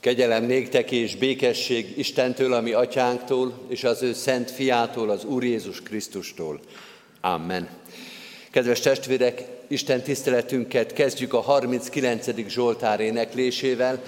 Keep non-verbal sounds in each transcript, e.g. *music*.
Kegyelem néktek és békesség Istentől, ami atyánktól, és az ő szent fiától, az Úr Jézus Krisztustól. Amen. Kedves testvérek, Isten tiszteletünket kezdjük a 39. Zsoltár éneklésével.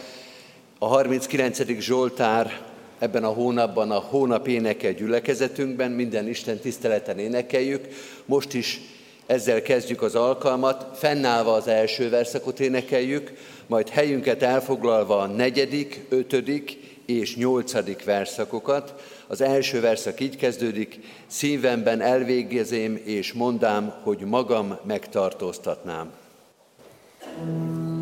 A 39. Zsoltár ebben a hónapban a hónap éneke gyülekezetünkben, minden Isten tiszteleten énekeljük. Most is ezzel kezdjük az alkalmat, fennállva az első verszakot énekeljük, majd helyünket elfoglalva a negyedik, ötödik és nyolcadik verszakokat. Az első verszak így kezdődik, szívemben elvégezém és mondám, hogy magam megtartóztatnám. thank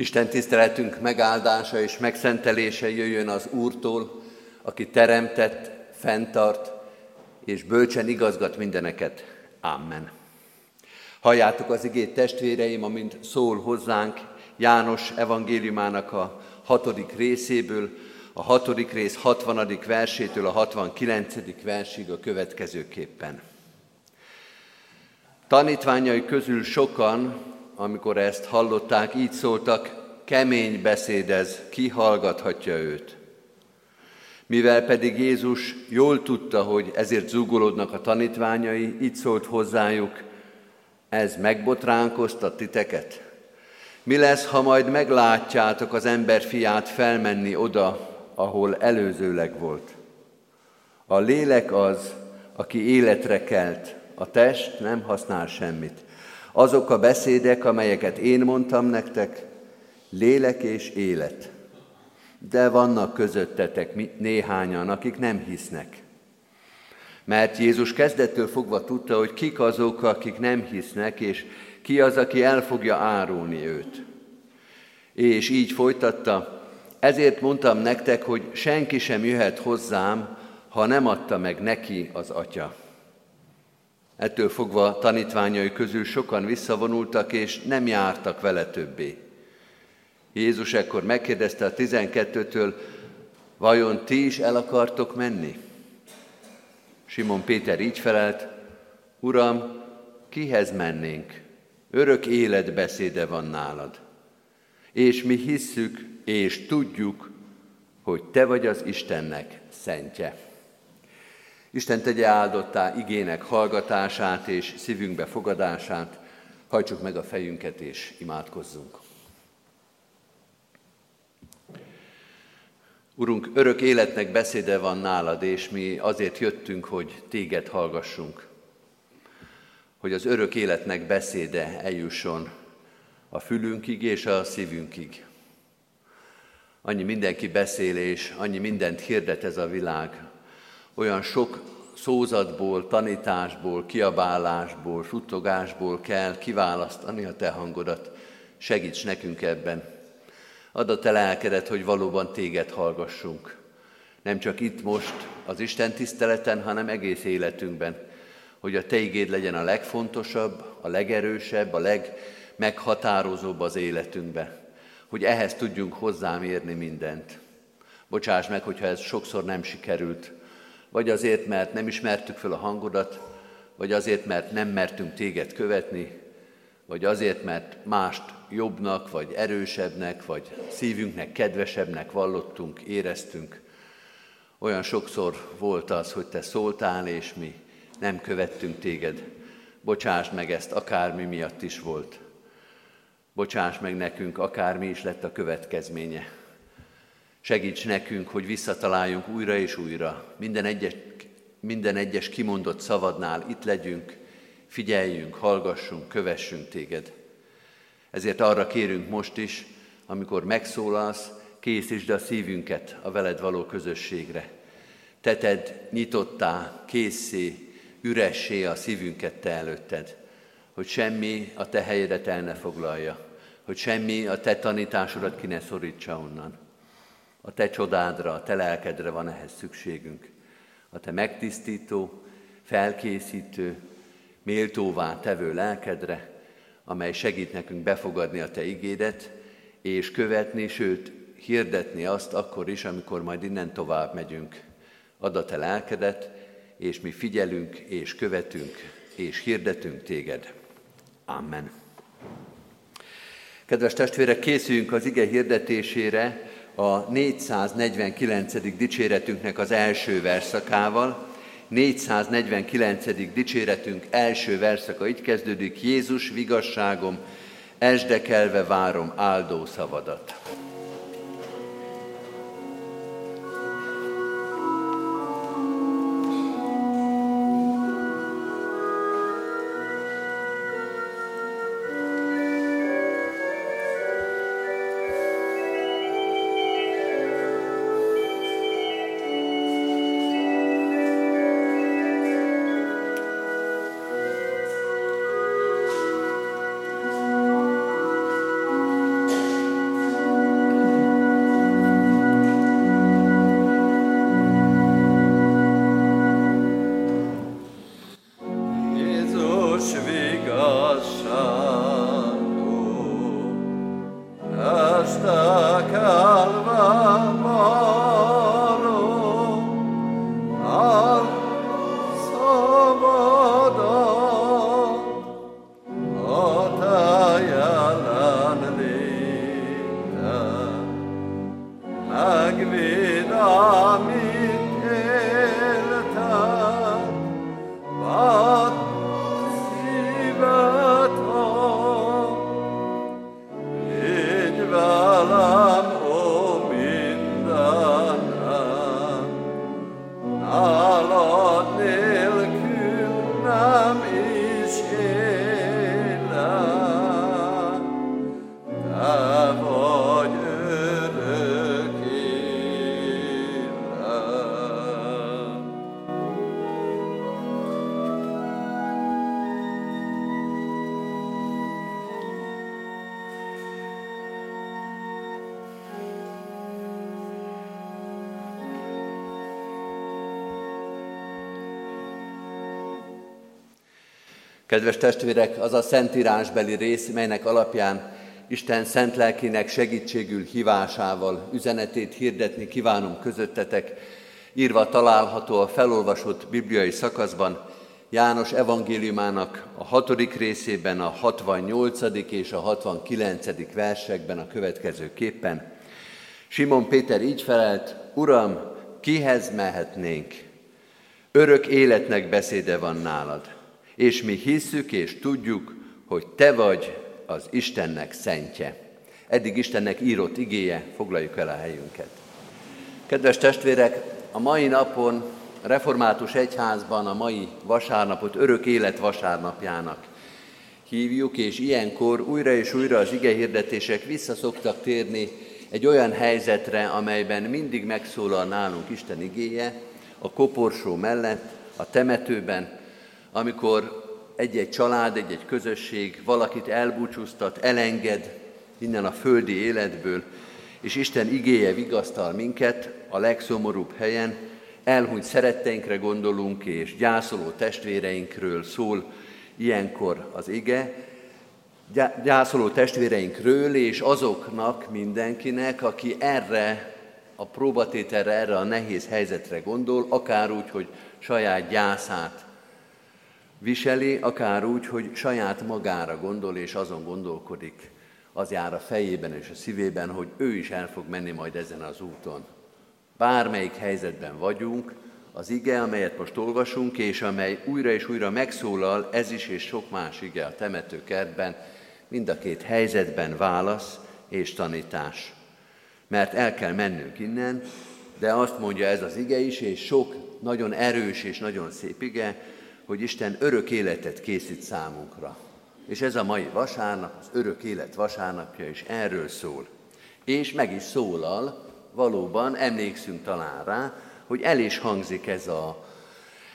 Isten tiszteletünk megáldása és megszentelése jöjjön az Úrtól, aki teremtett, fenntart és bölcsen igazgat mindeneket. Amen. Halljátok az igét testvéreim, amint szól hozzánk János evangéliumának a hatodik részéből, a hatodik rész 60. versétől a 69. versig a következőképpen. Tanítványai közül sokan, amikor ezt hallották, így szóltak, kemény beszédez, ki hallgathatja őt. Mivel pedig Jézus jól tudta, hogy ezért zúgolódnak a tanítványai, így szólt hozzájuk, ez megbotránkoztat titeket? Mi lesz, ha majd meglátjátok az ember fiát felmenni oda, ahol előzőleg volt? A lélek az, aki életre kelt, a test nem használ semmit. Azok a beszédek, amelyeket én mondtam nektek, lélek és élet. De vannak közöttetek néhányan, akik nem hisznek. Mert Jézus kezdettől fogva tudta, hogy kik azok, akik nem hisznek, és ki az, aki el fogja árulni őt. És így folytatta, ezért mondtam nektek, hogy senki sem jöhet hozzám, ha nem adta meg neki az atya. Ettől fogva tanítványai közül sokan visszavonultak, és nem jártak vele többé. Jézus ekkor megkérdezte a tizenkettőtől, vajon ti is el akartok menni? Simon Péter így felelt, Uram, kihez mennénk? Örök életbeszéde van nálad. És mi hisszük és tudjuk, hogy Te vagy az Istennek szentje. Isten tegye áldottá igének hallgatását és szívünkbe fogadását, hajtsuk meg a fejünket és imádkozzunk. Urunk, örök életnek beszéde van nálad, és mi azért jöttünk, hogy téged hallgassunk. Hogy az örök életnek beszéde eljusson a fülünkig és a szívünkig. Annyi mindenki beszél, és annyi mindent hirdet ez a világ. Olyan sok szózatból, tanításból, kiabálásból, suttogásból kell kiválasztani a te hangodat. Segíts nekünk ebben. Add a te lelkedet, hogy valóban téged hallgassunk. Nem csak itt most, az Isten tiszteleten, hanem egész életünkben. Hogy a te igéd legyen a legfontosabb, a legerősebb, a legmeghatározóbb az életünkben. Hogy ehhez tudjunk hozzám érni mindent. Bocsáss meg, hogyha ez sokszor nem sikerült. Vagy azért, mert nem ismertük fel a hangodat, vagy azért, mert nem mertünk téged követni, vagy azért, mert mást jobbnak, vagy erősebbnek, vagy szívünknek kedvesebbnek vallottunk, éreztünk. Olyan sokszor volt az, hogy te szóltál, és mi nem követtünk téged. Bocsáss meg ezt, akármi miatt is volt. Bocsáss meg nekünk, akármi is lett a következménye. Segíts nekünk, hogy visszataláljunk újra és újra. Minden egyes, minden egyes kimondott szavadnál itt legyünk, figyeljünk, hallgassunk, kövessünk téged. Ezért arra kérünk most is, amikor megszólalsz, készítsd a szívünket a veled való közösségre. Teted nyitottá, készé, üressé a szívünket te előtted, hogy semmi a te helyedet el ne foglalja, hogy semmi a te tanításodat ki ne szorítsa onnan. A te csodádra, a te lelkedre van ehhez szükségünk. A te megtisztító, felkészítő, méltóvá tevő lelkedre, amely segít nekünk befogadni a Te igédet, és követni, sőt, hirdetni azt akkor is, amikor majd innen tovább megyünk. Add a Te lelkedet, és mi figyelünk, és követünk, és hirdetünk Téged. Amen. Kedves testvérek, készüljünk az ige hirdetésére a 449. dicséretünknek az első verszakával, 449. dicséretünk első verszaka így kezdődik, Jézus vigasságom, esdekelve várom áldó szavadat. Kedves testvérek, az a szentírásbeli rész, melynek alapján Isten szent lelkének segítségül hívásával üzenetét hirdetni kívánom közöttetek, írva található a felolvasott bibliai szakaszban, János evangéliumának a hatodik részében, a 68. és a 69. versekben a következő képpen. Simon Péter így felelt, Uram, kihez mehetnénk? Örök életnek beszéde van nálad, és mi hisszük és tudjuk, hogy Te vagy az Istennek szentje. Eddig Istennek írott igéje, foglaljuk el a helyünket. Kedves testvérek, a mai napon református egyházban a mai vasárnapot örök élet vasárnapjának hívjuk, és ilyenkor újra és újra az igehirdetések vissza szoktak térni egy olyan helyzetre, amelyben mindig megszólal nálunk Isten igéje, a koporsó mellett, a temetőben, amikor egy-egy család, egy-egy közösség valakit elbúcsúztat, elenged innen a földi életből, és Isten igéje vigasztal minket a legszomorúbb helyen, elhunyt szeretteinkre gondolunk, és gyászoló testvéreinkről szól ilyenkor az ige, gyászoló testvéreinkről, és azoknak, mindenkinek, aki erre a próbatételre, erre a nehéz helyzetre gondol, akár úgy, hogy saját gyászát viseli, akár úgy, hogy saját magára gondol, és azon gondolkodik, az jár a fejében és a szívében, hogy ő is el fog menni majd ezen az úton. Bármelyik helyzetben vagyunk, az ige, amelyet most olvasunk, és amely újra és újra megszólal, ez is és sok más ige a temetőkertben, mind a két helyzetben válasz és tanítás. Mert el kell mennünk innen, de azt mondja ez az ige is, és sok nagyon erős és nagyon szép ige, hogy Isten örök életet készít számunkra. És ez a mai vasárnap, az örök élet vasárnapja is erről szól. És meg is szólal, valóban emlékszünk talán rá, hogy el is hangzik ez a,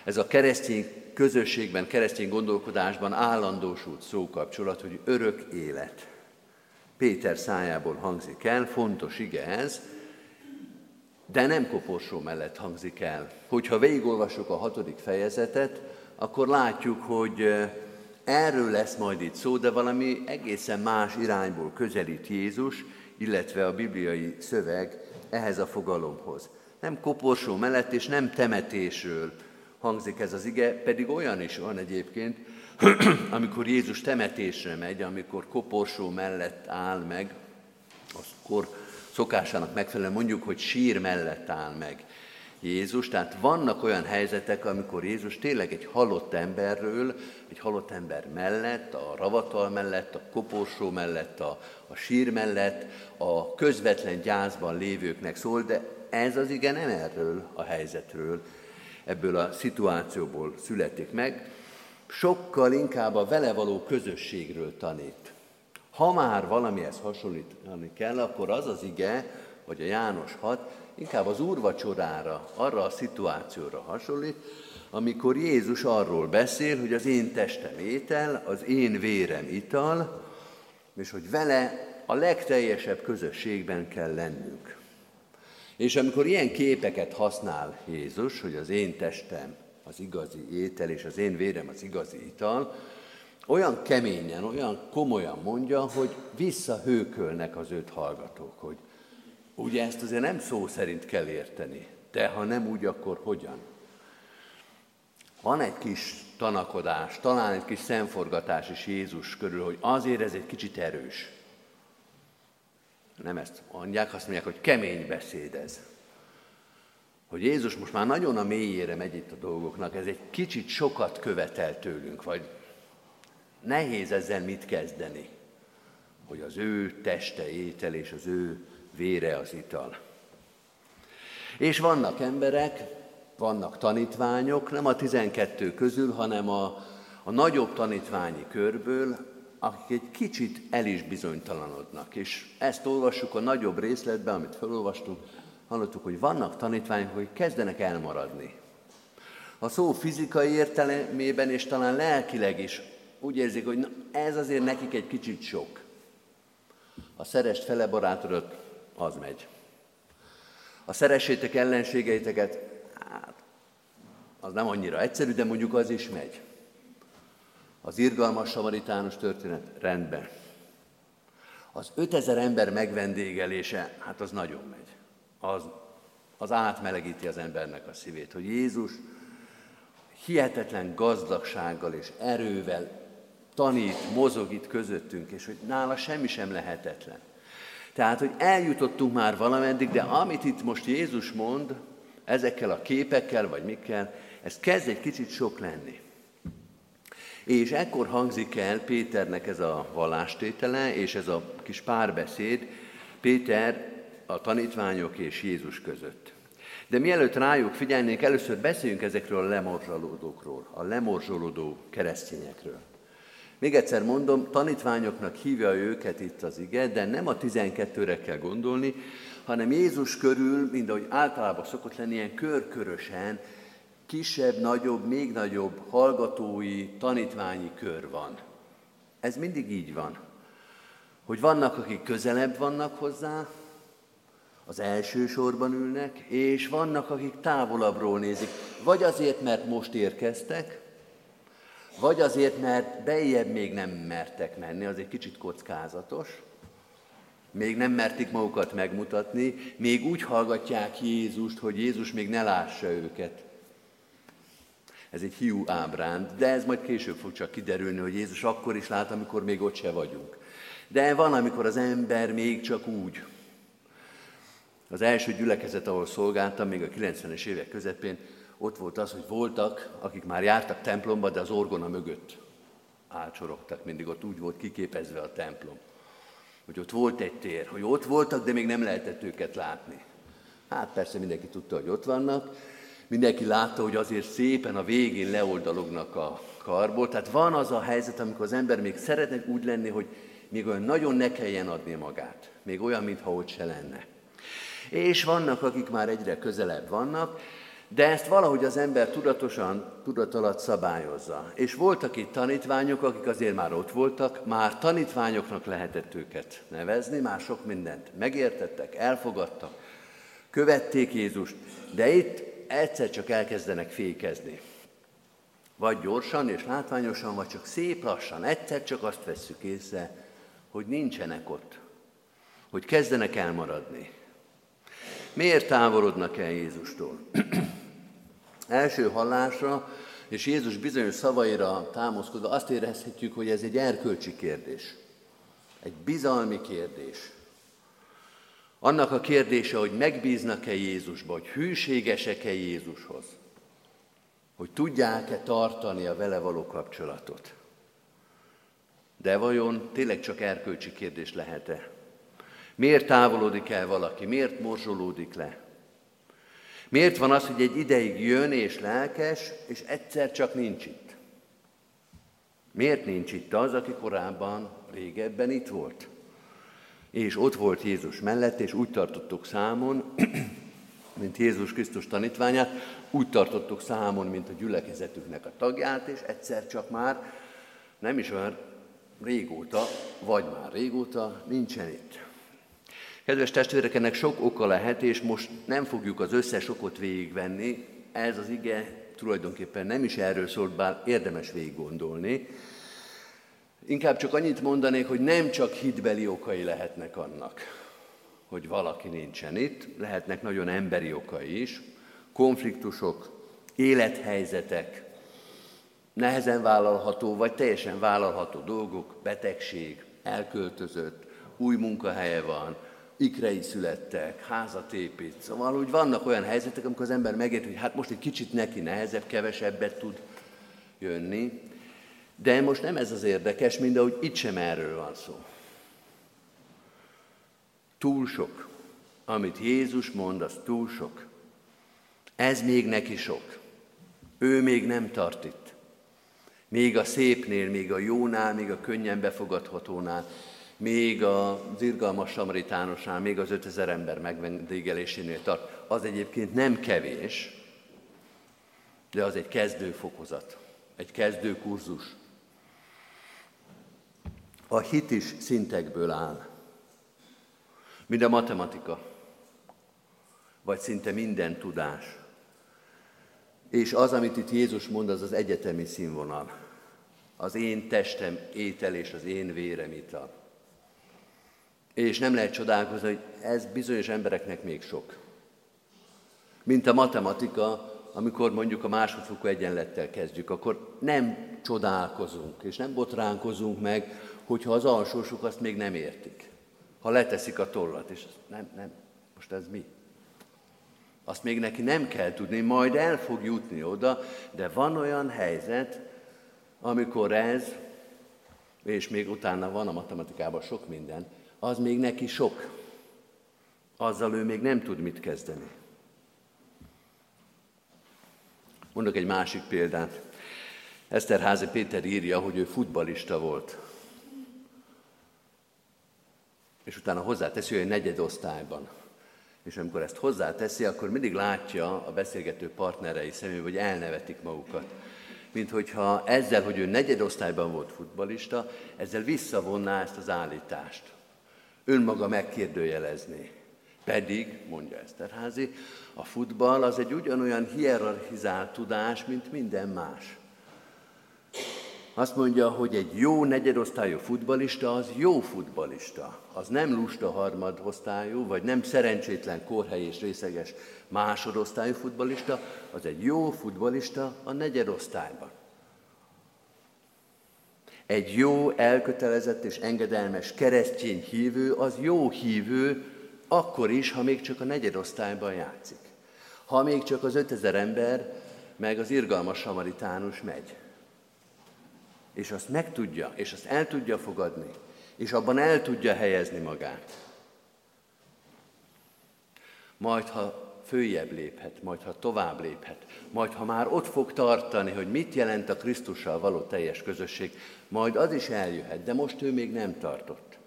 ez a keresztény közösségben, keresztény gondolkodásban állandósult szókapcsolat, hogy örök élet. Péter szájából hangzik el, fontos ige ez, de nem koporsó mellett hangzik el. Hogyha végigolvasok a hatodik fejezetet, akkor látjuk, hogy erről lesz majd itt szó, de valami egészen más irányból közelít Jézus, illetve a bibliai szöveg ehhez a fogalomhoz. Nem koporsó mellett és nem temetésről hangzik ez az ige, pedig olyan is van egyébként, *clears throat* amikor Jézus temetésre megy, amikor koporsó mellett áll meg, akkor szokásának megfelelően mondjuk, hogy sír mellett áll meg. Jézus, tehát vannak olyan helyzetek, amikor Jézus tényleg egy halott emberről, egy halott ember mellett, a ravatal mellett, a koporsó mellett, a, a sír mellett, a közvetlen gyászban lévőknek szól, de ez az igen nem erről a helyzetről, ebből a szituációból születik meg, sokkal inkább a vele való közösségről tanít. Ha már valamihez hasonlítani kell, akkor az az ige, vagy a János 6, inkább az úrvacsorára, arra a szituációra hasonlít, amikor Jézus arról beszél, hogy az én testem étel, az én vérem ital, és hogy vele a legteljesebb közösségben kell lennünk. És amikor ilyen képeket használ Jézus, hogy az én testem az igazi étel, és az én vérem az igazi ital, olyan keményen, olyan komolyan mondja, hogy visszahőkölnek az őt hallgatók, hogy Ugye ezt azért nem szó szerint kell érteni, de ha nem úgy, akkor hogyan? Van egy kis tanakodás, talán egy kis szemforgatás is Jézus körül, hogy azért ez egy kicsit erős. Nem ezt mondják, azt mondják, hogy kemény beszéd ez. Hogy Jézus most már nagyon a mélyére megy itt a dolgoknak, ez egy kicsit sokat követel tőlünk, vagy nehéz ezzel mit kezdeni, hogy az ő teste étel és az ő vére az ital. És vannak emberek, vannak tanítványok, nem a tizenkettő közül, hanem a, a nagyobb tanítványi körből, akik egy kicsit el is bizonytalanodnak. És ezt olvassuk a nagyobb részletben, amit felolvastuk, hallottuk, hogy vannak tanítványok, hogy kezdenek elmaradni. A szó fizikai értelmében és talán lelkileg is úgy érzik, hogy na, ez azért nekik egy kicsit sok. A szerest fele az megy. A szeressétek ellenségeiteket, hát, az nem annyira egyszerű, de mondjuk az is megy. Az irgalmas samaritánus történet rendben. Az 5000 ember megvendégelése, hát az nagyon megy. Az, az átmelegíti az embernek a szívét, hogy Jézus hihetetlen gazdagsággal és erővel tanít, mozog itt közöttünk, és hogy nála semmi sem lehetetlen. Tehát, hogy eljutottunk már valameddig, de amit itt most Jézus mond, ezekkel a képekkel, vagy mikkel, ez kezd egy kicsit sok lenni. És ekkor hangzik el Péternek ez a vallástétele, és ez a kis párbeszéd Péter, a tanítványok és Jézus között. De mielőtt rájuk figyelnénk, először beszéljünk ezekről a lemorzsolódókról, a lemorzsolódó keresztényekről. Még egyszer mondom, tanítványoknak hívja őket itt az ige, de nem a 12-re kell gondolni, hanem Jézus körül, mint ahogy általában szokott lenni, ilyen körkörösen, kisebb, nagyobb, még nagyobb hallgatói, tanítványi kör van. Ez mindig így van. Hogy vannak, akik közelebb vannak hozzá, az első sorban ülnek, és vannak, akik távolabbról nézik. Vagy azért, mert most érkeztek, vagy azért, mert bejjebb még nem mertek menni, az egy kicsit kockázatos, még nem mertik magukat megmutatni, még úgy hallgatják Jézust, hogy Jézus még ne lássa őket. Ez egy hiú ábránd, de ez majd később fog csak kiderülni, hogy Jézus akkor is lát, amikor még ott se vagyunk. De van, amikor az ember még csak úgy. Az első gyülekezet, ahol szolgáltam, még a 90-es évek közepén, ott volt az, hogy voltak, akik már jártak templomba, de az orgona mögött álcsorogtak, mindig ott úgy volt kiképezve a templom. Hogy ott volt egy tér, hogy ott voltak, de még nem lehetett őket látni. Hát persze mindenki tudta, hogy ott vannak, mindenki látta, hogy azért szépen a végén leoldalognak a karból. Tehát van az a helyzet, amikor az ember még szeretne úgy lenni, hogy még olyan nagyon ne kelljen adni magát. Még olyan, mintha ott se lenne. És vannak, akik már egyre közelebb vannak, de ezt valahogy az ember tudatosan, tudat alatt szabályozza. És voltak itt tanítványok, akik azért már ott voltak, már tanítványoknak lehetett őket nevezni, már sok mindent megértettek, elfogadtak, követték Jézust, de itt egyszer csak elkezdenek fékezni. Vagy gyorsan és látványosan, vagy csak szép lassan, egyszer csak azt vesszük észre, hogy nincsenek ott, hogy kezdenek elmaradni. Miért távolodnak el Jézustól? *clears throat* Első hallásra és Jézus bizonyos szavaira támaszkodva azt érezhetjük, hogy ez egy erkölcsi kérdés. Egy bizalmi kérdés. Annak a kérdése, hogy megbíznak-e Jézusba, hogy hűségesek-e Jézushoz, hogy tudják-e tartani a vele való kapcsolatot. De vajon tényleg csak erkölcsi kérdés lehet-e? Miért távolodik el valaki? Miért morzsolódik le? Miért van az, hogy egy ideig jön és lelkes, és egyszer csak nincs itt? Miért nincs itt az, aki korábban, régebben itt volt? És ott volt Jézus mellett, és úgy tartottuk számon, *clears throat* mint Jézus Krisztus tanítványát, úgy tartottuk számon, mint a gyülekezetüknek a tagját, és egyszer csak már nem is olyan régóta, vagy már régóta nincsen itt. Kedves testvérek, ennek sok oka lehet, és most nem fogjuk az összes okot végigvenni. Ez az ige tulajdonképpen nem is erről szólt, bár érdemes végig gondolni. Inkább csak annyit mondanék, hogy nem csak hitbeli okai lehetnek annak, hogy valaki nincsen itt, lehetnek nagyon emberi okai is, konfliktusok, élethelyzetek, nehezen vállalható vagy teljesen vállalható dolgok, betegség, elköltözött, új munkahelye van, ikrei születtek, házat épít. Szóval úgy vannak olyan helyzetek, amikor az ember megért, hogy hát most egy kicsit neki nehezebb, kevesebbet tud jönni. De most nem ez az érdekes, mint ahogy itt sem erről van szó. Túl sok. Amit Jézus mond, az túl sok. Ez még neki sok. Ő még nem tart itt. Még a szépnél, még a jónál, még a könnyen befogadhatónál még az irgalmas samaritánosnál, még az 5000 ember megvendégelésénél tart. Az egyébként nem kevés, de az egy kezdőfokozat, egy kezdőkurzus. A hit is szintekből áll, mint a matematika, vagy szinte minden tudás. És az, amit itt Jézus mond, az az egyetemi színvonal. Az én testem étel és az én vérem ital. És nem lehet csodálkozni, hogy ez bizonyos embereknek még sok. Mint a matematika, amikor mondjuk a másodfokú egyenlettel kezdjük, akkor nem csodálkozunk, és nem botránkozunk meg, hogyha az alsósok azt még nem értik. Ha leteszik a tollat, és nem, nem, most ez mi? Azt még neki nem kell tudni, majd el fog jutni oda, de van olyan helyzet, amikor ez, és még utána van a matematikában sok minden, az még neki sok. Azzal ő még nem tud mit kezdeni. Mondok egy másik példát. Eszterházi Péter írja, hogy ő futbalista volt. És utána hozzáteszi, hogy egy negyed osztályban. És amikor ezt hozzáteszi, akkor mindig látja a beszélgető partnerei szemébe, hogy elnevetik magukat. Mint hogyha ezzel, hogy ő negyed osztályban volt futbalista, ezzel visszavonná ezt az állítást. Önmaga megkérdőjelezni. Pedig, mondja Eszterházi, a futball az egy ugyanolyan hierarchizált tudás, mint minden más. Azt mondja, hogy egy jó negyedosztályú futbalista az jó futbalista. Az nem lusta harmadosztályú, vagy nem szerencsétlen korhely és részeges másodosztályú futbalista, az egy jó futbalista a negyedosztályban. Egy jó, elkötelezett és engedelmes keresztény hívő az jó hívő, akkor is, ha még csak a negyedosztályban játszik. Ha még csak az 5000 ember, meg az irgalmas samaritánus megy. És azt megtudja, és azt el tudja fogadni, és abban el tudja helyezni magát. Majd, ha följebb léphet, majd ha tovább léphet, majd ha már ott fog tartani, hogy mit jelent a Krisztussal való teljes közösség, majd az is eljöhet, de most ő még nem tartott.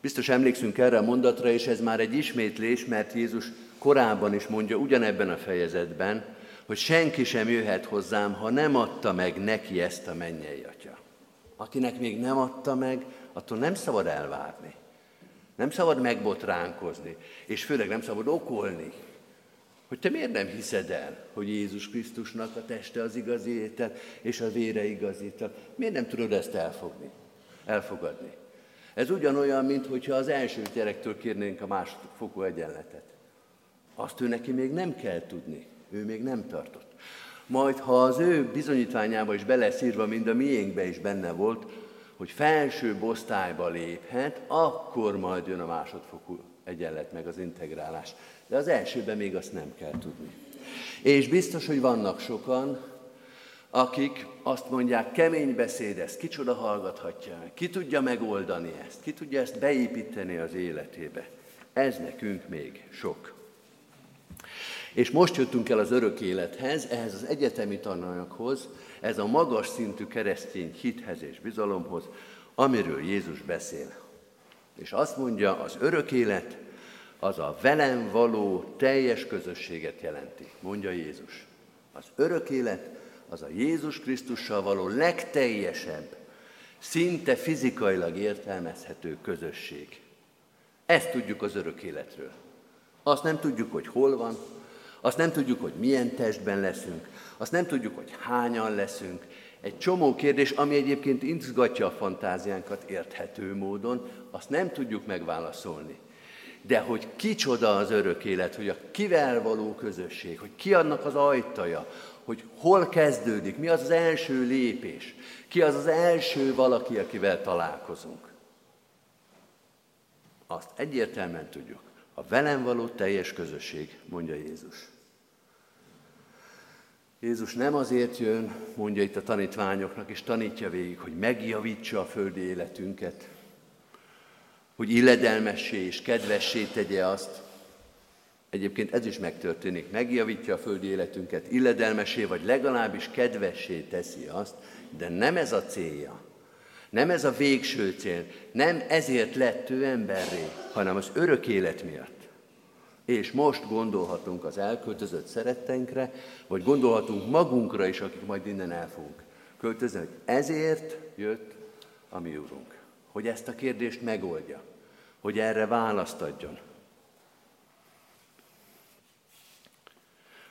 Biztos emlékszünk erre a mondatra, és ez már egy ismétlés, mert Jézus korábban is mondja ugyanebben a fejezetben, hogy senki sem jöhet hozzám, ha nem adta meg neki ezt a mennyei atya. Akinek még nem adta meg, attól nem szabad elvárni. Nem szabad megbotránkozni, és főleg nem szabad okolni, hogy te miért nem hiszed el, hogy Jézus Krisztusnak a teste az igazi étel, és a vére igazi étel. Miért nem tudod ezt elfogni, elfogadni? Ez ugyanolyan, mint hogyha az első gyerektől kérnénk a másodfokú egyenletet. Azt ő neki még nem kell tudni, ő még nem tartott. Majd, ha az ő bizonyítványába is beleszírva, mind a miénkbe is benne volt, hogy felső osztályba léphet, akkor majd jön a másodfokú egyenlet, meg az integrálás. De az elsőben még azt nem kell tudni. És biztos, hogy vannak sokan, akik azt mondják, kemény beszéd, ezt kicsoda hallgathatja, ki tudja megoldani ezt, ki tudja ezt beépíteni az életébe. Ez nekünk még sok. És most jöttünk el az örök élethez, ehhez az egyetemi tananyaghoz, ez a magas szintű keresztény hithez és bizalomhoz, amiről Jézus beszél. És azt mondja, az örök élet az a velem való teljes közösséget jelenti, mondja Jézus. Az örök élet az a Jézus Krisztussal való legteljesebb, szinte fizikailag értelmezhető közösség. Ezt tudjuk az örök életről. Azt nem tudjuk, hogy hol van, azt nem tudjuk, hogy milyen testben leszünk, azt nem tudjuk, hogy hányan leszünk. Egy csomó kérdés, ami egyébként izgatja a fantáziánkat érthető módon, azt nem tudjuk megválaszolni. De hogy kicsoda az örök élet, hogy a kivel való közösség, hogy ki annak az ajtaja, hogy hol kezdődik, mi az az első lépés, ki az az első valaki, akivel találkozunk. Azt egyértelműen tudjuk. A velem való teljes közösség, mondja Jézus. Jézus nem azért jön, mondja itt a tanítványoknak, és tanítja végig, hogy megjavítsa a földi életünket, hogy illedelmessé és kedvessé tegye azt. Egyébként ez is megtörténik, megjavítja a földi életünket, illedelmessé, vagy legalábbis kedvessé teszi azt, de nem ez a célja. Nem ez a végső cél, nem ezért lett ő emberré, hanem az örök élet miatt. És most gondolhatunk az elköltözött szeretteinkre, vagy gondolhatunk magunkra is, akik majd innen el fogunk költözni, hogy ezért jött a mi Úrunk. Hogy ezt a kérdést megoldja, hogy erre választ adjon.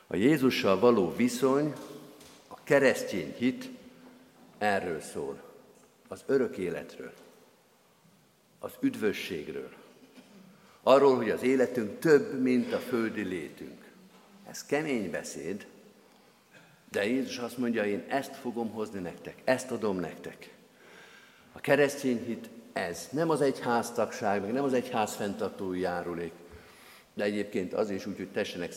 A Jézussal való viszony, a keresztény hit erről szól, az örök életről, az üdvösségről, arról, hogy az életünk több, mint a földi létünk. Ez kemény beszéd, de Jézus azt mondja, én ezt fogom hozni nektek, ezt adom nektek. A keresztény hit ez, nem az egyháztagság, meg nem az egyház fenntartói járulék, de egyébként az is úgy, hogy tessenek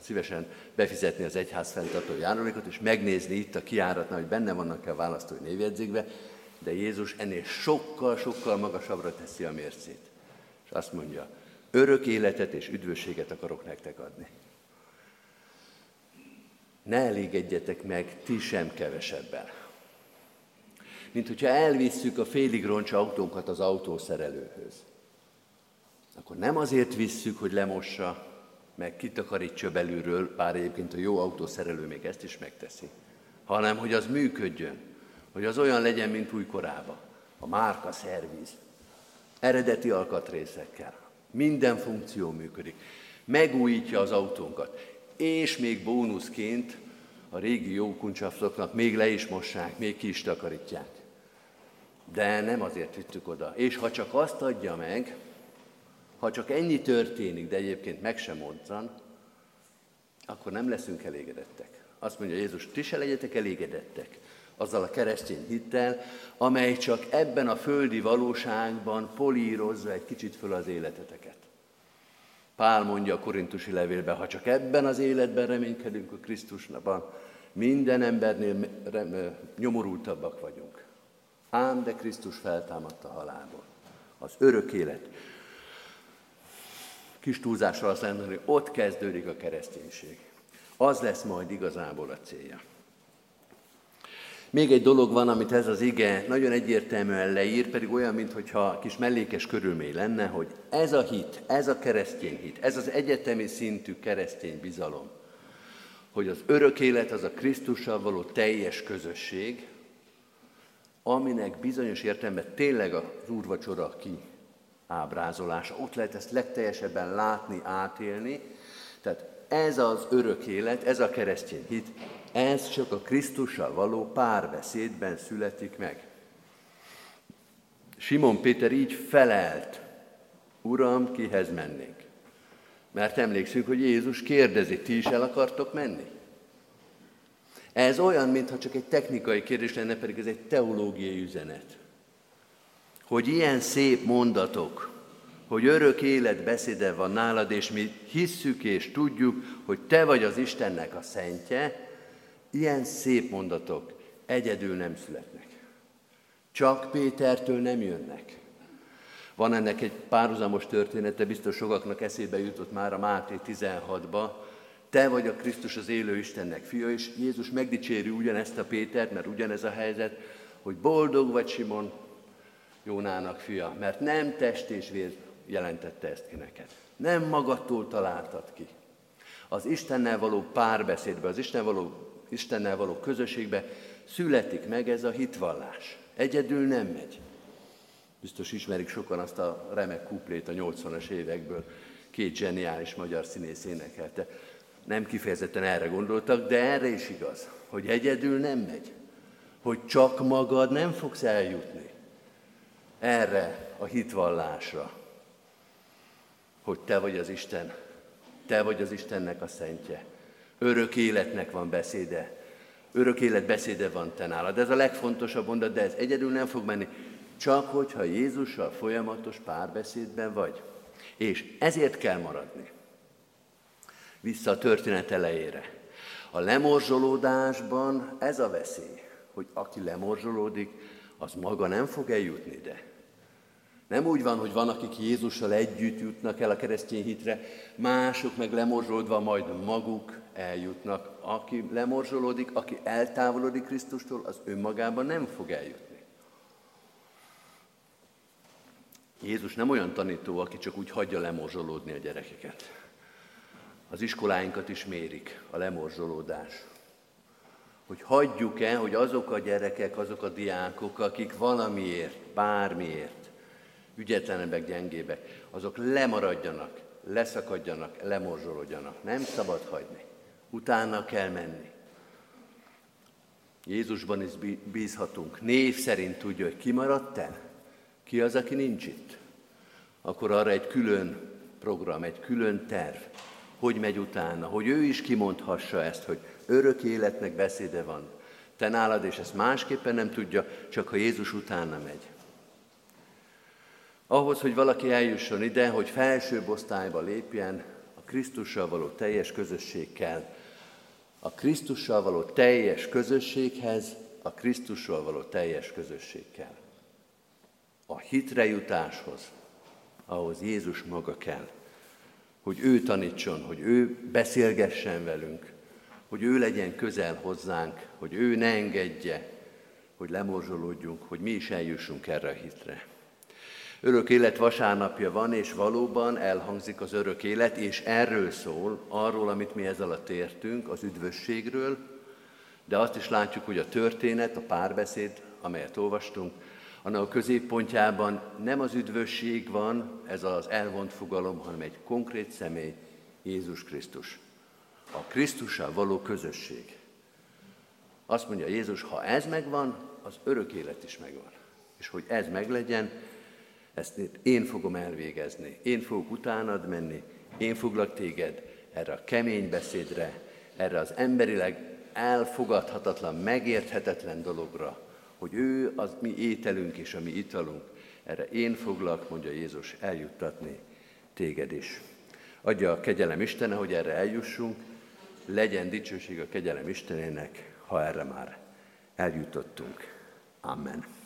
szívesen befizetni az egyház fenntartó járulékot, és megnézni itt a kiáratnál, hogy benne vannak-e a választói névjegyzékbe, de Jézus ennél sokkal-sokkal magasabbra teszi a mércét. És azt mondja, örök életet és üdvösséget akarok nektek adni. Ne elégedjetek meg ti sem kevesebbel. Mint hogyha elvisszük a félig roncs autónkat az autószerelőhöz. Akkor nem azért visszük, hogy lemossa, meg kitakarítsa belülről, bár egyébként a jó autószerelő még ezt is megteszi, hanem hogy az működjön, hogy az olyan legyen, mint újkorában. A márka szerviz, eredeti alkatrészekkel, minden funkció működik, megújítja az autónkat, és még bónuszként a régi jó kuncsafloknak még le is mossák, még ki is takarítják. De nem azért vittük oda. És ha csak azt adja meg, ha csak ennyi történik, de egyébként meg sem mozzan, akkor nem leszünk elégedettek. Azt mondja Jézus, ti se legyetek elégedettek azzal a keresztény hittel, amely csak ebben a földi valóságban polírozza egy kicsit föl az életeteket. Pál mondja a korintusi levélben, ha csak ebben az életben reménykedünk a Krisztusnapban, minden embernél nyomorultabbak vagyunk. Ám de Krisztus feltámadta halálból. Az örök élet. Kis túlzással azt mondani, hogy ott kezdődik a kereszténység. Az lesz majd igazából a célja. Még egy dolog van, amit ez az ige nagyon egyértelműen leír, pedig olyan, mintha kis mellékes körülmény lenne, hogy ez a hit, ez a keresztény hit, ez az egyetemi szintű keresztény bizalom, hogy az örök élet az a Krisztussal való teljes közösség, aminek bizonyos értelemben tényleg az úrvacsora ki ábrázolása. Ott lehet ezt legteljesebben látni, átélni. Tehát ez az örök élet, ez a keresztény hit, ez csak a Krisztussal való párbeszédben születik meg. Simon Péter így felelt, Uram, kihez mennénk? Mert emlékszünk, hogy Jézus kérdezi, ti is el akartok menni? Ez olyan, mintha csak egy technikai kérdés lenne, pedig ez egy teológiai üzenet. Hogy ilyen szép mondatok, hogy örök élet beszéde van nálad, és mi hisszük és tudjuk, hogy te vagy az Istennek a szentje, Ilyen szép mondatok egyedül nem születnek. Csak Pétertől nem jönnek. Van ennek egy párhuzamos története, biztos sokaknak eszébe jutott már a Máté 16-ba. Te vagy a Krisztus az élő Istennek fia, és Jézus megdicséri ugyanezt a Pétert, mert ugyanez a helyzet, hogy boldog vagy Simon, Jónának fia, mert nem test és vér jelentette ezt ki neked. Nem magadtól találtad ki. Az Istennel való párbeszédbe, az Isten való Istennel való közösségbe születik meg ez a hitvallás. Egyedül nem megy. Biztos ismerik sokan azt a remek kuplét a 80-as évekből. Két zseniális magyar színész énekelte. Nem kifejezetten erre gondoltak, de erre is igaz, hogy egyedül nem megy. Hogy csak magad nem fogsz eljutni erre a hitvallásra, hogy te vagy az Isten, te vagy az Istennek a szentje. Örök életnek van beszéde. Örök élet beszéde van te nálad. Ez a legfontosabb mondat, de ez egyedül nem fog menni. Csak hogyha Jézussal folyamatos párbeszédben vagy. És ezért kell maradni. Vissza a történet elejére. A lemorzsolódásban ez a veszély, hogy aki lemorzsolódik, az maga nem fog eljutni ide. Nem úgy van, hogy van, akik Jézussal együtt jutnak el a keresztény hitre, mások meg lemorzsolódva majd maguk eljutnak. Aki lemorzsolódik, aki eltávolodik Krisztustól, az önmagában nem fog eljutni. Jézus nem olyan tanító, aki csak úgy hagyja lemorzsolódni a gyerekeket. Az iskoláinkat is mérik, a lemorzsolódás. Hogy hagyjuk-e, hogy azok a gyerekek, azok a diákok, akik valamiért, bármiért ügyetlenebbek, gyengébbek, azok lemaradjanak, leszakadjanak, lemorzsolódjanak. Nem szabad hagyni. Utána kell menni. Jézusban is bízhatunk. Név szerint tudja, hogy ki maradt el, ki az, aki nincs itt. Akkor arra egy külön program, egy külön terv, hogy megy utána, hogy ő is kimondhassa ezt, hogy örök életnek beszéde van. Te nálad, és ezt másképpen nem tudja, csak ha Jézus utána megy. Ahhoz, hogy valaki eljusson ide, hogy felsőbb osztályba lépjen, a Krisztussal való teljes közösség kell. A Krisztussal való teljes közösséghez a Krisztussal való teljes közösség. A hitre jutáshoz, ahhoz Jézus maga kell. Hogy ő tanítson, hogy ő beszélgessen velünk, hogy ő legyen közel hozzánk, hogy ő ne engedje, hogy lemorzsolódjunk, hogy mi is eljussunk erre a hitre. Örök élet vasárnapja van, és valóban elhangzik az örök élet, és erről szól, arról, amit mi ez alatt értünk, az üdvösségről, de azt is látjuk, hogy a történet, a párbeszéd, amelyet olvastunk, annak a középpontjában nem az üdvösség van, ez az elvont fogalom, hanem egy konkrét személy, Jézus Krisztus. A Krisztussal való közösség. Azt mondja Jézus, ha ez megvan, az örök élet is megvan. És hogy ez meglegyen, ezt én fogom elvégezni, én fogok utánad menni, én foglak téged erre a kemény beszédre, erre az emberileg elfogadhatatlan, megérthetetlen dologra, hogy ő az mi ételünk és a mi italunk, erre én foglak, mondja Jézus, eljuttatni téged is. Adja a kegyelem Istene, hogy erre eljussunk, legyen dicsőség a kegyelem Istenének, ha erre már eljutottunk. Amen.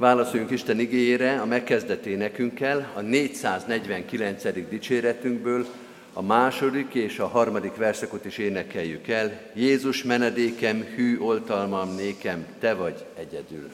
Válaszoljunk Isten igényére a megkezdett énekünkkel, a 449. dicséretünkből, a második és a harmadik verszakot is énekeljük el. Jézus menedékem, hű oltalmam nékem, te vagy egyedül.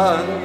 난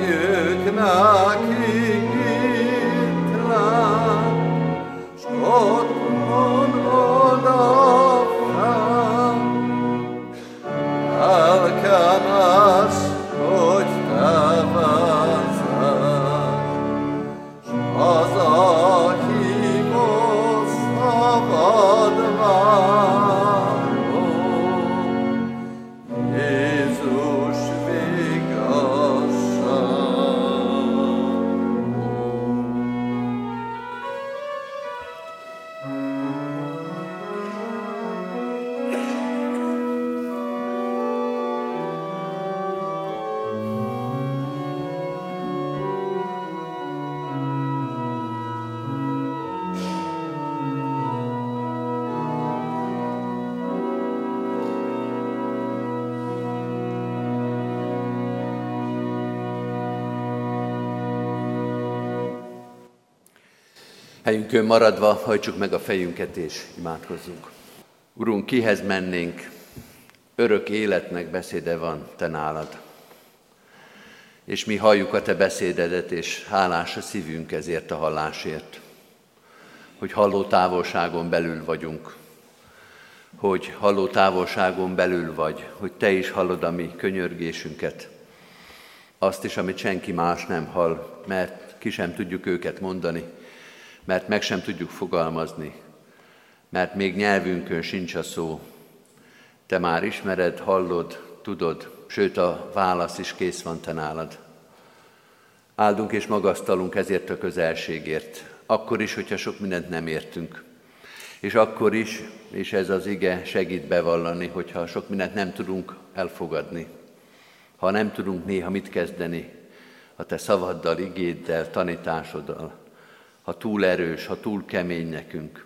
Helyünkön maradva hajtsuk meg a fejünket és imádkozzunk. Urunk, kihez mennénk? Örök életnek beszéde van Te nálad. És mi halljuk a Te beszédedet, és hálás a szívünk ezért a hallásért. Hogy halló távolságon belül vagyunk. Hogy halló távolságon belül vagy, hogy Te is hallod a mi könyörgésünket. Azt is, amit senki más nem hall, mert ki sem tudjuk őket mondani, mert meg sem tudjuk fogalmazni, mert még nyelvünkön sincs a szó. Te már ismered, hallod, tudod, sőt a válasz is kész van te nálad. Áldunk és magasztalunk ezért a közelségért, akkor is, hogyha sok mindent nem értünk. És akkor is, és ez az ige segít bevallani, hogyha sok mindent nem tudunk elfogadni, ha nem tudunk néha mit kezdeni a te szavaddal, igéddel, tanításoddal, ha túl erős, ha túl kemény nekünk.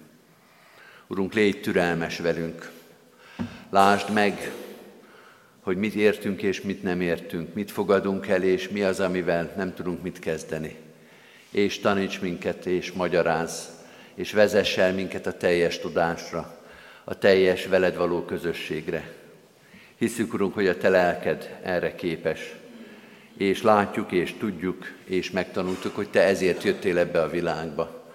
Urunk, légy türelmes velünk. Lásd meg, hogy mit értünk és mit nem értünk, mit fogadunk el, és mi az, amivel nem tudunk mit kezdeni. És taníts minket, és magyaráz, és vezess el minket a teljes tudásra, a teljes veled való közösségre. Hiszük, Urunk, hogy a Te lelked erre képes, és látjuk, és tudjuk, és megtanultuk, hogy Te ezért jöttél ebbe a világba.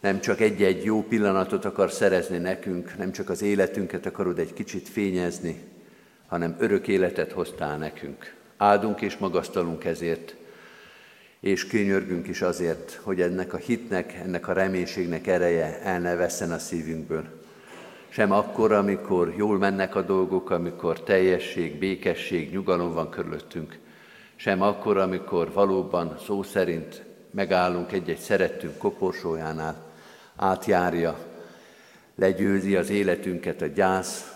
Nem csak egy-egy jó pillanatot akar szerezni nekünk, nem csak az életünket akarod egy kicsit fényezni, hanem örök életet hoztál nekünk. Áldunk és magasztalunk ezért, és könyörgünk is azért, hogy ennek a hitnek, ennek a reménységnek ereje el ne vesszen a szívünkből. Sem akkor, amikor jól mennek a dolgok, amikor teljesség, békesség, nyugalom van körülöttünk, sem akkor, amikor valóban szó szerint megállunk egy-egy szerettünk koporsójánál, átjárja, legyőzi az életünket a gyász,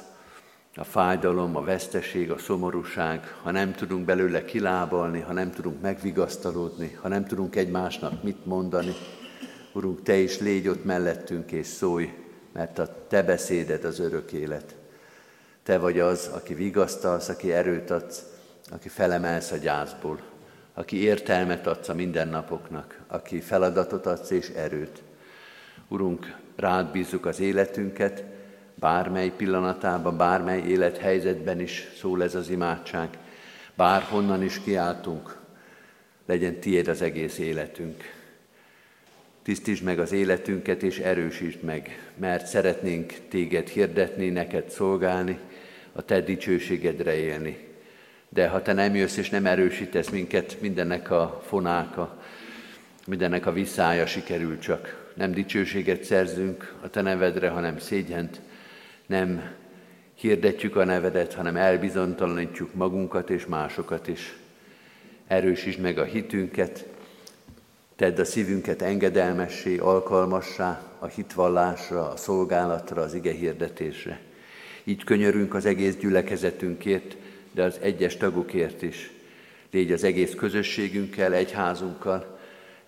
a fájdalom, a veszteség, a szomorúság, ha nem tudunk belőle kilábalni, ha nem tudunk megvigasztalódni, ha nem tudunk egymásnak mit mondani, Urunk, Te is légy ott mellettünk és szólj, mert a Te beszéded az örök élet. Te vagy az, aki vigasztalsz, aki erőt adsz, aki felemelsz a gyászból, aki értelmet adsz a mindennapoknak, aki feladatot adsz és erőt. Urunk, rád bízzuk az életünket, bármely pillanatában, bármely élethelyzetben is szól ez az imádság, bárhonnan is kiáltunk, legyen tiéd az egész életünk. Tisztítsd meg az életünket, és erősítsd meg, mert szeretnénk téged hirdetni, neked szolgálni, a te dicsőségedre élni. De ha te nem jössz és nem erősítesz minket, mindennek a fonáka, mindennek a visszája sikerül csak. Nem dicsőséget szerzünk a te nevedre, hanem szégyent, nem hirdetjük a nevedet, hanem elbizonytalanítjuk magunkat és másokat is. Erősítsd meg a hitünket, tedd a szívünket engedelmessé, alkalmassá a hitvallásra, a szolgálatra, az ige hirdetésre. Így könyörünk az egész gyülekezetünkért, de az egyes tagokért is. Légy az egész közösségünkkel, egyházunkkal,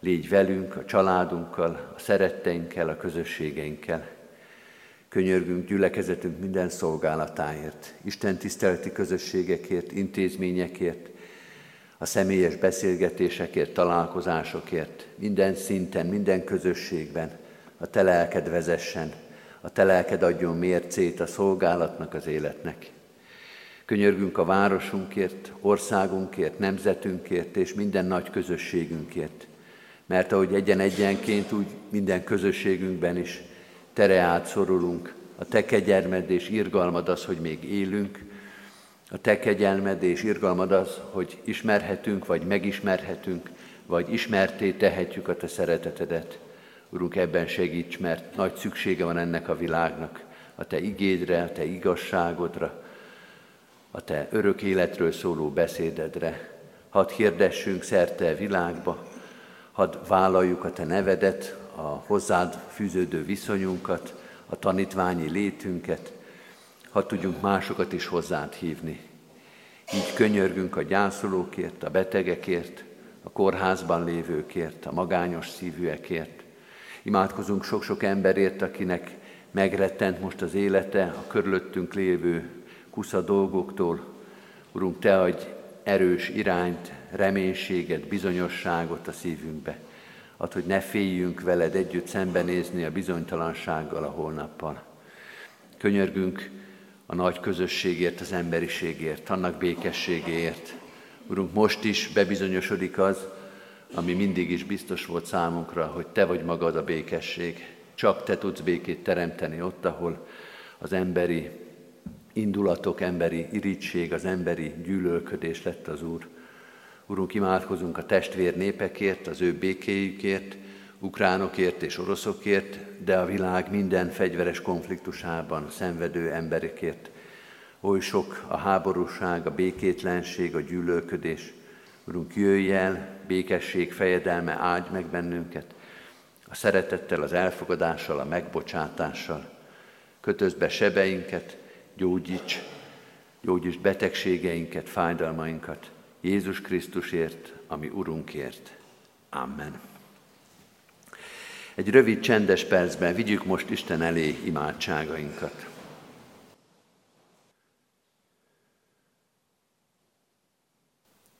légy velünk, a családunkkal, a szeretteinkkel, a közösségeinkkel. Könyörgünk gyülekezetünk minden szolgálatáért, Isten tiszteleti közösségekért, intézményekért, a személyes beszélgetésekért, találkozásokért, minden szinten, minden közösségben a te lelked vezessen, a te lelked adjon mércét a szolgálatnak, az életnek. Könyörgünk a városunkért, országunkért, nemzetünkért és minden nagy közösségünkért. Mert ahogy egyen-egyenként, úgy minden közösségünkben is tere szorulunk. A te kegyelmed és irgalmad az, hogy még élünk. A te kegyelmed és irgalmad az, hogy ismerhetünk, vagy megismerhetünk, vagy ismerté tehetjük a te szeretetedet. Urunk, ebben segíts, mert nagy szüksége van ennek a világnak, a te igédre, a te igazságodra, a te örök életről szóló beszédedre. Hadd hirdessünk szerte világba, hadd vállaljuk a te nevedet, a hozzád fűződő viszonyunkat, a tanítványi létünket, hadd tudjunk másokat is hozzád hívni. Így könyörgünk a gyászolókért, a betegekért, a kórházban lévőkért, a magányos szívűekért. Imádkozunk sok-sok emberért, akinek megrettent most az élete, a körülöttünk lévő kusza dolgoktól. Urunk, Te adj erős irányt, reménységet, bizonyosságot a szívünkbe. Ad, hogy ne féljünk veled együtt szembenézni a bizonytalansággal a holnappal. Könyörgünk a nagy közösségért, az emberiségért, annak békességéért. Urunk, most is bebizonyosodik az, ami mindig is biztos volt számunkra, hogy Te vagy magad a békesség. Csak Te tudsz békét teremteni ott, ahol az emberi indulatok, emberi irítség, az emberi gyűlölködés lett az Úr. Urunk, imádkozunk a testvér népekért, az ő békéjükért, ukránokért és oroszokért, de a világ minden fegyveres konfliktusában szenvedő emberekért. Oly sok a háborúság, a békétlenség, a gyűlölködés. Urunk, jöjj el, békesség fejedelme, áldj meg bennünket, a szeretettel, az elfogadással, a megbocsátással. Kötözd be sebeinket, gyógyíts, gyógyíts betegségeinket, fájdalmainkat, Jézus Krisztusért, ami Urunkért. Amen. Egy rövid, csendes percben vigyük most Isten elé imádságainkat.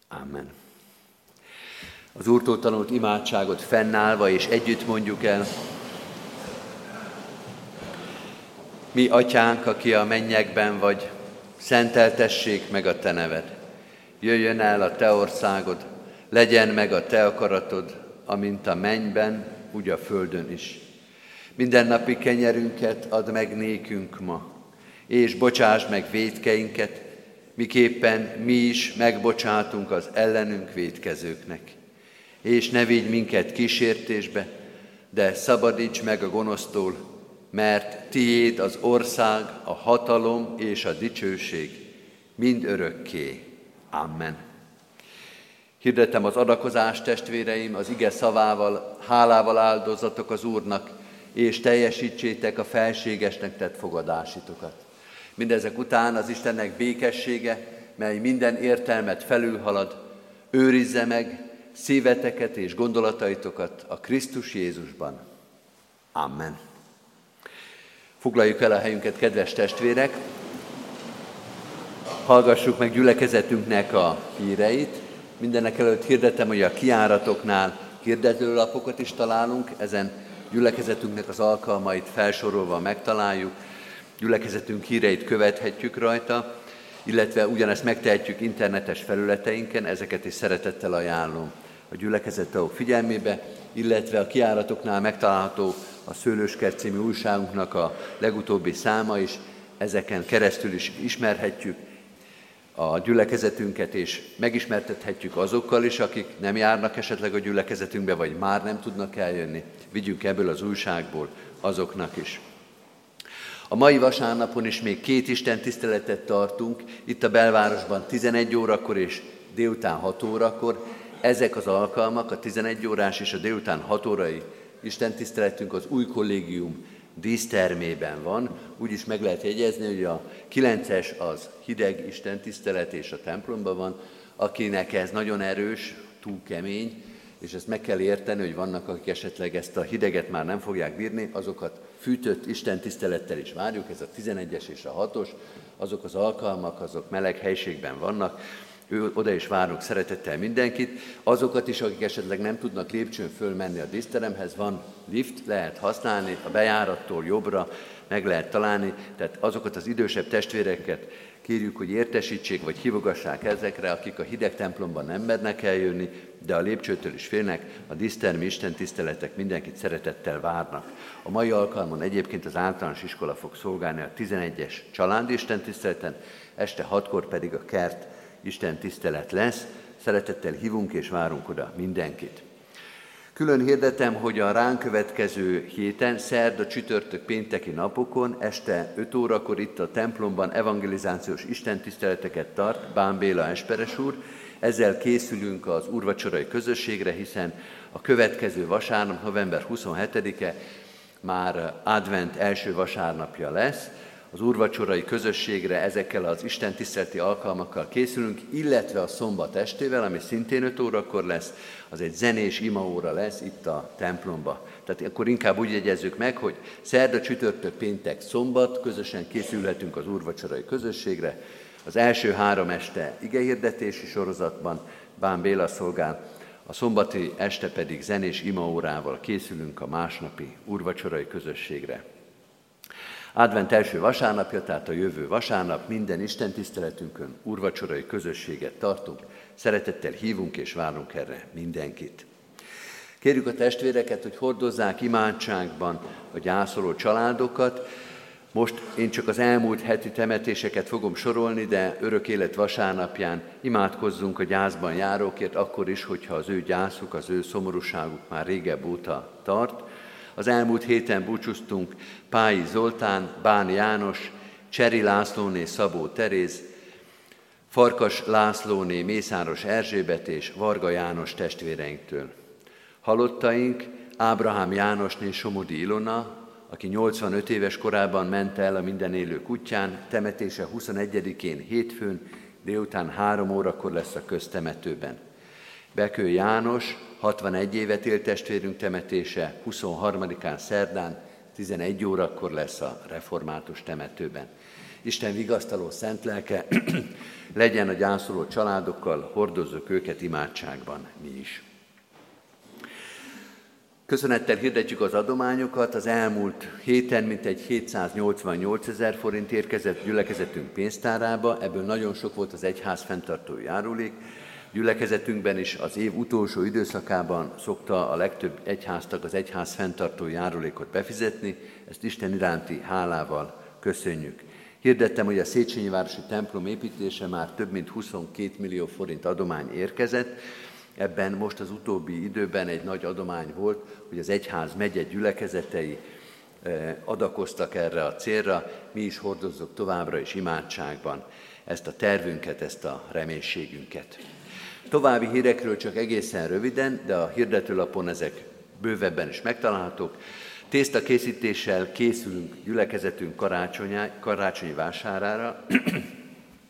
Amen. Az Úrtól tanult imádságot fennállva és együtt mondjuk el. Mi, Atyánk, aki a mennyekben vagy, szenteltessék meg a Te neved. Jöjjön el a Te országod, legyen meg a Te akaratod, amint a mennyben, úgy a földön is. Minden napi kenyerünket add meg nékünk ma, és bocsáss meg védkeinket, miképpen mi is megbocsátunk az ellenünk védkezőknek. És ne vigy minket kísértésbe, de szabadíts meg a gonosztól, mert tiéd az ország, a hatalom és a dicsőség mind örökké. Amen. Hirdetem az adakozást, testvéreim, az ige szavával, hálával áldozatok az Úrnak, és teljesítsétek a felségesnek tett fogadásitokat. Mindezek után az Istennek békessége, mely minden értelmet felülhalad, őrizze meg szíveteket és gondolataitokat a Krisztus Jézusban. Amen. Foglaljuk el a helyünket, kedves testvérek! Hallgassuk meg gyülekezetünknek a híreit. Mindenek előtt hirdetem, hogy a kiáratoknál hirdetőlapokat is találunk, ezen gyülekezetünknek az alkalmait felsorolva megtaláljuk, gyülekezetünk híreit követhetjük rajta, illetve ugyanezt megtehetjük internetes felületeinken, ezeket is szeretettel ajánlom a gyülekezet figyelmébe, illetve a kiáratoknál megtalálható a Szőlőskert című újságunknak a legutóbbi száma is, ezeken keresztül is ismerhetjük a gyülekezetünket, és megismertethetjük azokkal is, akik nem járnak esetleg a gyülekezetünkbe, vagy már nem tudnak eljönni. Vigyünk ebből az újságból azoknak is. A mai vasárnapon is még két Isten tiszteletet tartunk, itt a belvárosban 11 órakor és délután 6 órakor. Ezek az alkalmak, a 11 órás és a délután 6 órai Isten tiszteletünk az új kollégium dísztermében van, úgy is meg lehet jegyezni, hogy a 9-es az hideg Isten tisztelet és a templomban van, akinek ez nagyon erős, túl kemény, és ezt meg kell érteni, hogy vannak, akik esetleg ezt a hideget már nem fogják bírni, azokat fűtött Isten tisztelettel is várjuk, ez a 11-es és a 6-os, azok az alkalmak, azok meleg helységben vannak, ő, oda is várunk szeretettel mindenkit. Azokat is, akik esetleg nem tudnak lépcsőn fölmenni a díszteremhez, van lift, lehet használni, a bejárattól jobbra meg lehet találni, tehát azokat az idősebb testvéreket kérjük, hogy értesítsék, vagy hívogassák ezekre, akik a hideg templomban nem mernek eljönni, de a lépcsőtől is félnek, a dísztermi Isten tiszteletek mindenkit szeretettel várnak. A mai alkalmon egyébként az általános iskola fog szolgálni a 11-es családi Isten tiszteleten, este 6-kor pedig a kert Isten tisztelet lesz. Szeretettel hívunk és várunk oda mindenkit. Külön hirdetem, hogy a ránk következő héten, szerda, csütörtök, pénteki napokon, este 5 órakor itt a templomban evangelizációs istentiszteleteket tart Bán Béla Esperes úr. Ezzel készülünk az úrvacsorai közösségre, hiszen a következő vasárnap, november 27-e már advent első vasárnapja lesz, az úrvacsorai közösségre ezekkel az Isten tiszteleti alkalmakkal készülünk, illetve a szombat estével, ami szintén 5 órakor lesz, az egy zenés imaóra lesz itt a templomba. Tehát akkor inkább úgy jegyezzük meg, hogy szerda, csütörtök, péntek, szombat közösen készülhetünk az úrvacsorai közösségre. Az első három este igehirdetési sorozatban Bán Béla szolgál, a szombati este pedig zenés imaórával készülünk a másnapi urvacsorai közösségre. Advent első vasárnapja, tehát a jövő vasárnap minden Isten tiszteletünkön urvacsorai közösséget tartunk. Szeretettel hívunk és várunk erre mindenkit. Kérjük a testvéreket, hogy hordozzák imádságban a gyászoló családokat. Most én csak az elmúlt heti temetéseket fogom sorolni, de örök élet vasárnapján imádkozzunk a gyászban járókért, akkor is, hogyha az ő gyászuk, az ő szomorúságuk már régebb óta tart. Az elmúlt héten búcsúztunk Pályi Zoltán, Bán János, Cseri Lászlóné, Szabó Teréz, Farkas Lászlóné, Mészáros Erzsébet és Varga János testvéreinktől. Halottaink Ábrahám Jánosné Somodi Ilona, aki 85 éves korában ment el a minden élő kutyán, temetése 21-én hétfőn, délután három órakor lesz a köztemetőben. Bekő János, 61 évet élt testvérünk temetése, 23-án szerdán, 11 órakor lesz a református temetőben. Isten vigasztaló szent lelke *clears throat* legyen a gyászoló családokkal, hordozzuk őket imádságban mi is. Köszönettel hirdetjük az adományokat. Az elmúlt héten mintegy 788 ezer forint érkezett gyülekezetünk pénztárába, ebből nagyon sok volt az egyház fenntartó járulék. Gyülekezetünkben is az év utolsó időszakában szokta a legtöbb egyháztag az egyház fenntartó járulékot befizetni, ezt Isten iránti hálával köszönjük. Hirdettem, hogy a Széchenyi Városi templom építése már több mint 22 millió forint adomány érkezett, Ebben most az utóbbi időben egy nagy adomány volt, hogy az egyház megye gyülekezetei eh, adakoztak erre a célra, mi is hordozzuk továbbra is imádságban ezt a tervünket, ezt a reménységünket. További hírekről csak egészen röviden, de a hirdetőlapon ezek bővebben is megtalálhatók. Tészta készítéssel készülünk gyülekezetünk karácsonyi vásárára.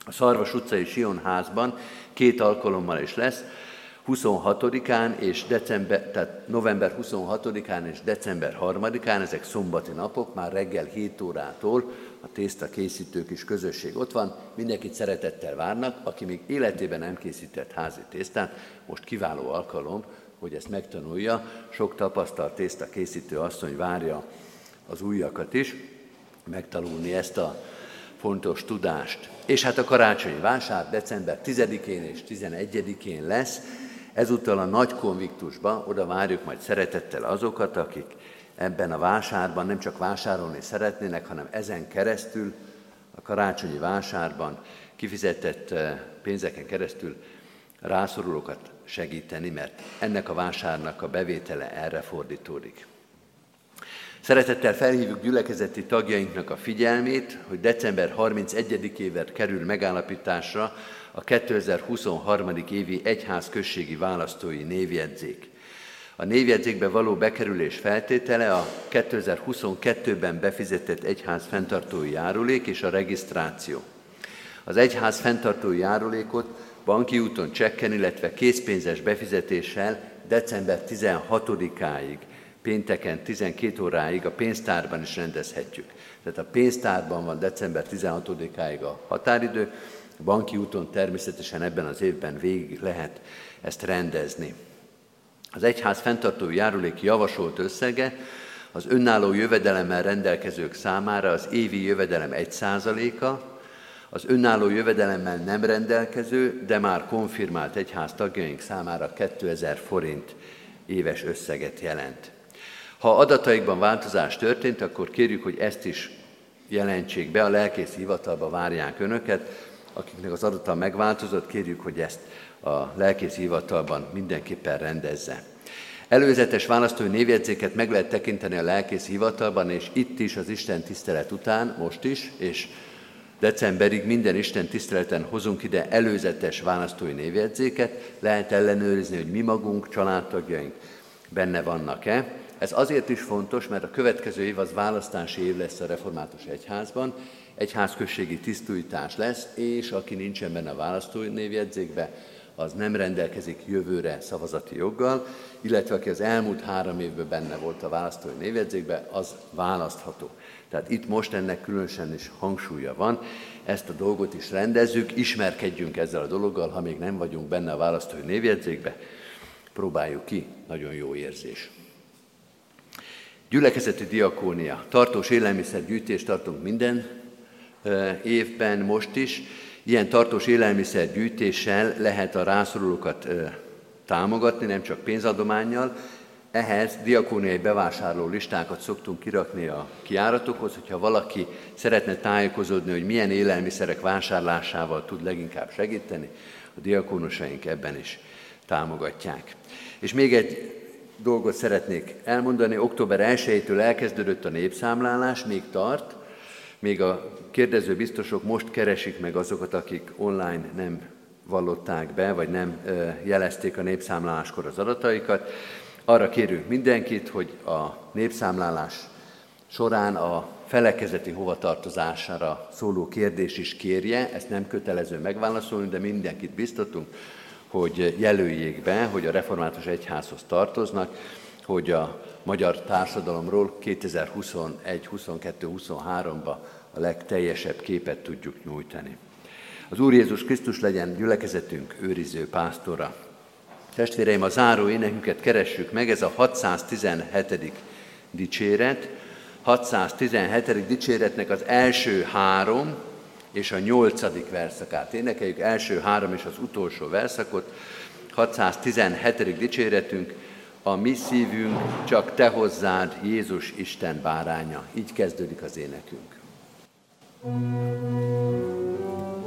A Szarvas utcai Sionházban két alkalommal is lesz. 26-án és december, tehát november 26-án és december 3-án, ezek szombati napok, már reggel 7 órától a tészta készítők is közösség ott van, mindenkit szeretettel várnak, aki még életében nem készített házi tésztát, most kiváló alkalom, hogy ezt megtanulja, sok tapasztalt tészta készítő asszony várja az újakat is, megtanulni ezt a fontos tudást. És hát a karácsonyi vásár december 10-én és 11-én lesz, Ezúttal a nagy konviktusba oda várjuk majd szeretettel azokat, akik ebben a vásárban nem csak vásárolni szeretnének, hanem ezen keresztül, a karácsonyi vásárban kifizetett eh, pénzeken keresztül rászorulókat segíteni, mert ennek a vásárnak a bevétele erre fordítódik. Szeretettel felhívjuk gyülekezeti tagjainknak a figyelmét, hogy december 31-ével kerül megállapításra a 2023. évi egyház községi választói névjegyzék. A névjegyzékbe való bekerülés feltétele a 2022-ben befizetett egyház fenntartói járulék és a regisztráció. Az egyház fenntartói járulékot banki úton csekken, illetve készpénzes befizetéssel december 16-áig, pénteken 12 óráig a pénztárban is rendezhetjük. Tehát a pénztárban van december 16-áig a határidő, banki úton természetesen ebben az évben végig lehet ezt rendezni. Az egyház fenntartó járulék javasolt összege az önálló jövedelemmel rendelkezők számára az évi jövedelem 1%-a, az önálló jövedelemmel nem rendelkező, de már konfirmált egyház tagjaink számára 2000 forint éves összeget jelent. Ha adataikban változás történt, akkor kérjük, hogy ezt is jelentsék be, a lelkész hivatalba várják önöket, akiknek az adata megváltozott, kérjük, hogy ezt a lelkész hivatalban mindenképpen rendezze. Előzetes választói névjegyzéket meg lehet tekinteni a lelkész hivatalban, és itt is az Isten tisztelet után, most is, és decemberig minden Isten tiszteleten hozunk ide előzetes választói névjegyzéket, lehet ellenőrizni, hogy mi magunk, családtagjaink benne vannak-e. Ez azért is fontos, mert a következő év az választási év lesz a Református Egyházban, egyházközségi tisztújítás lesz, és aki nincsen benne a választói névjegyzékbe, az nem rendelkezik jövőre szavazati joggal, illetve aki az elmúlt három évben benne volt a választói névjegyzékbe, az választható. Tehát itt most ennek különösen is hangsúlya van, ezt a dolgot is rendezzük, ismerkedjünk ezzel a dologgal, ha még nem vagyunk benne a választói névjegyzékbe, próbáljuk ki, nagyon jó érzés. Gyülekezeti diakónia. Tartós élelmiszergyűjtést tartunk minden évben, most is. Ilyen tartós élelmiszergyűjtéssel lehet a rászorulókat támogatni, nem csak pénzadományjal. Ehhez diakóniai bevásárló listákat szoktunk kirakni a kiáratokhoz, hogyha valaki szeretne tájékozódni, hogy milyen élelmiszerek vásárlásával tud leginkább segíteni, a diakónusaink ebben is támogatják. És még egy dolgot szeretnék elmondani. Október 1-től elkezdődött a népszámlálás, még tart, még a kérdező biztosok most keresik meg azokat, akik online nem vallották be, vagy nem jelezték a népszámláláskor az adataikat. Arra kérünk mindenkit, hogy a népszámlálás során a felekezeti hovatartozására szóló kérdés is kérje, ezt nem kötelező megválaszolni, de mindenkit biztatunk, hogy jelöljék be, hogy a református egyházhoz tartoznak, hogy a magyar társadalomról 2021, 22, 23-ba a legteljesebb képet tudjuk nyújtani. Az Úr Jézus Krisztus legyen gyülekezetünk őriző pásztora. Testvéreim, a záró énekünket keressük meg, ez a 617. dicséret. 617. dicséretnek az első három és a nyolcadik verszakát énekeljük, első három és az utolsó verszakot. 617. dicséretünk, a mi szívünk csak te hozzád, Jézus Isten báránya. Így kezdődik az énekünk. thank you